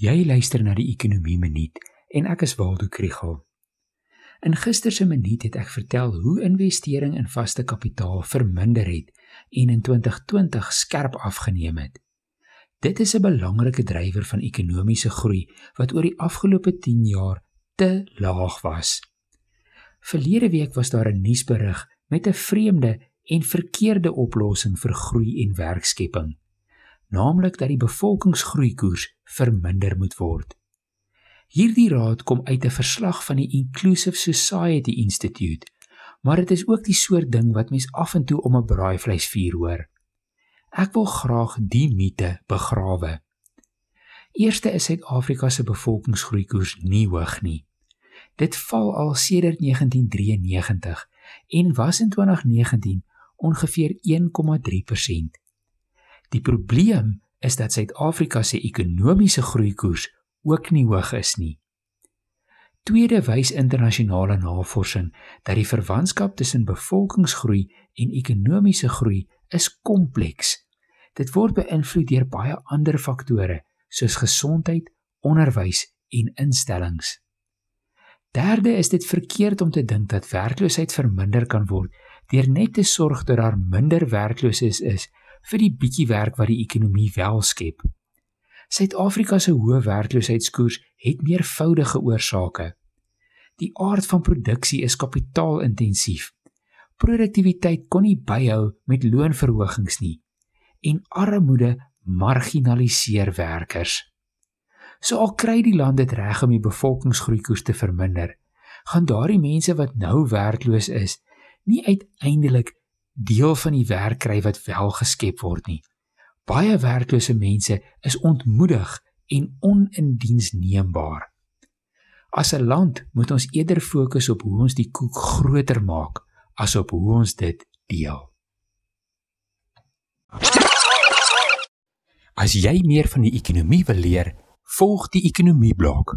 Jy luister na die Ekonomie Minuut en ek is Waldo Krugel. In gister se minuut het ek vertel hoe investering in vaste kapitaal verminder het en in 2020 skerp afgeneem het. Dit is 'n belangrike drywer van ekonomiese groei wat oor die afgelope 10 jaar te laag was. Verlede week was daar 'n nuusberig met 'n vreemde en verkeerde oplossing vir groei en werkskepping naamlik dat die bevolkingsgroeikoers verminder moet word. Hierdie raad kom uit 'n verslag van die Inclusive Society Institute, maar dit is ook die soort ding wat mens af en toe om 'n braaivleisvuur hoor. Ek wil graag die mite begrawe. Eerste is Suid-Afrika se bevolkingsgroeikoers nie hoog nie. Dit val al sedert 1993 en was in 2019 ongeveer 1,3%. Die probleem is dat Suid-Afrika se ekonomiese groeikoers ook nie hoog is nie. Tweede wys internasionale navorsing dat die verwantskap tussen bevolkingsgroei en ekonomiese groei is kompleks. Dit word beïnvloed deur baie ander faktore soos gesondheid, onderwys en instellings. Derde is dit verkeerd om te dink dat werkloosheid verminder kan word deur net te sorg dat daar minder werklooses is vir die bietjie werk wat die ekonomie wel skep. Suid-Afrika se hoë werkloosheidskoers het meervoudige oorsake. Die aard van produksie is kapitaalintensief. Produktiwiteit kon nie byhou met loonverhogings nie en armoede marginaliseer werkers. So al kry die land dit reg om die bevolkingsgroeikoers te verminder, gaan daardie mense wat nou werkloos is, nie uiteindelik deel van die werk kry wat wel geskep word nie. Baie werklose mense is ontmoedig en onindiensneembaar. As 'n land moet ons eerder fokus op hoe ons die koek groter maak as op hoe ons dit deel. As jy meer van die ekonomie wil leer, volg die ekonomie blok.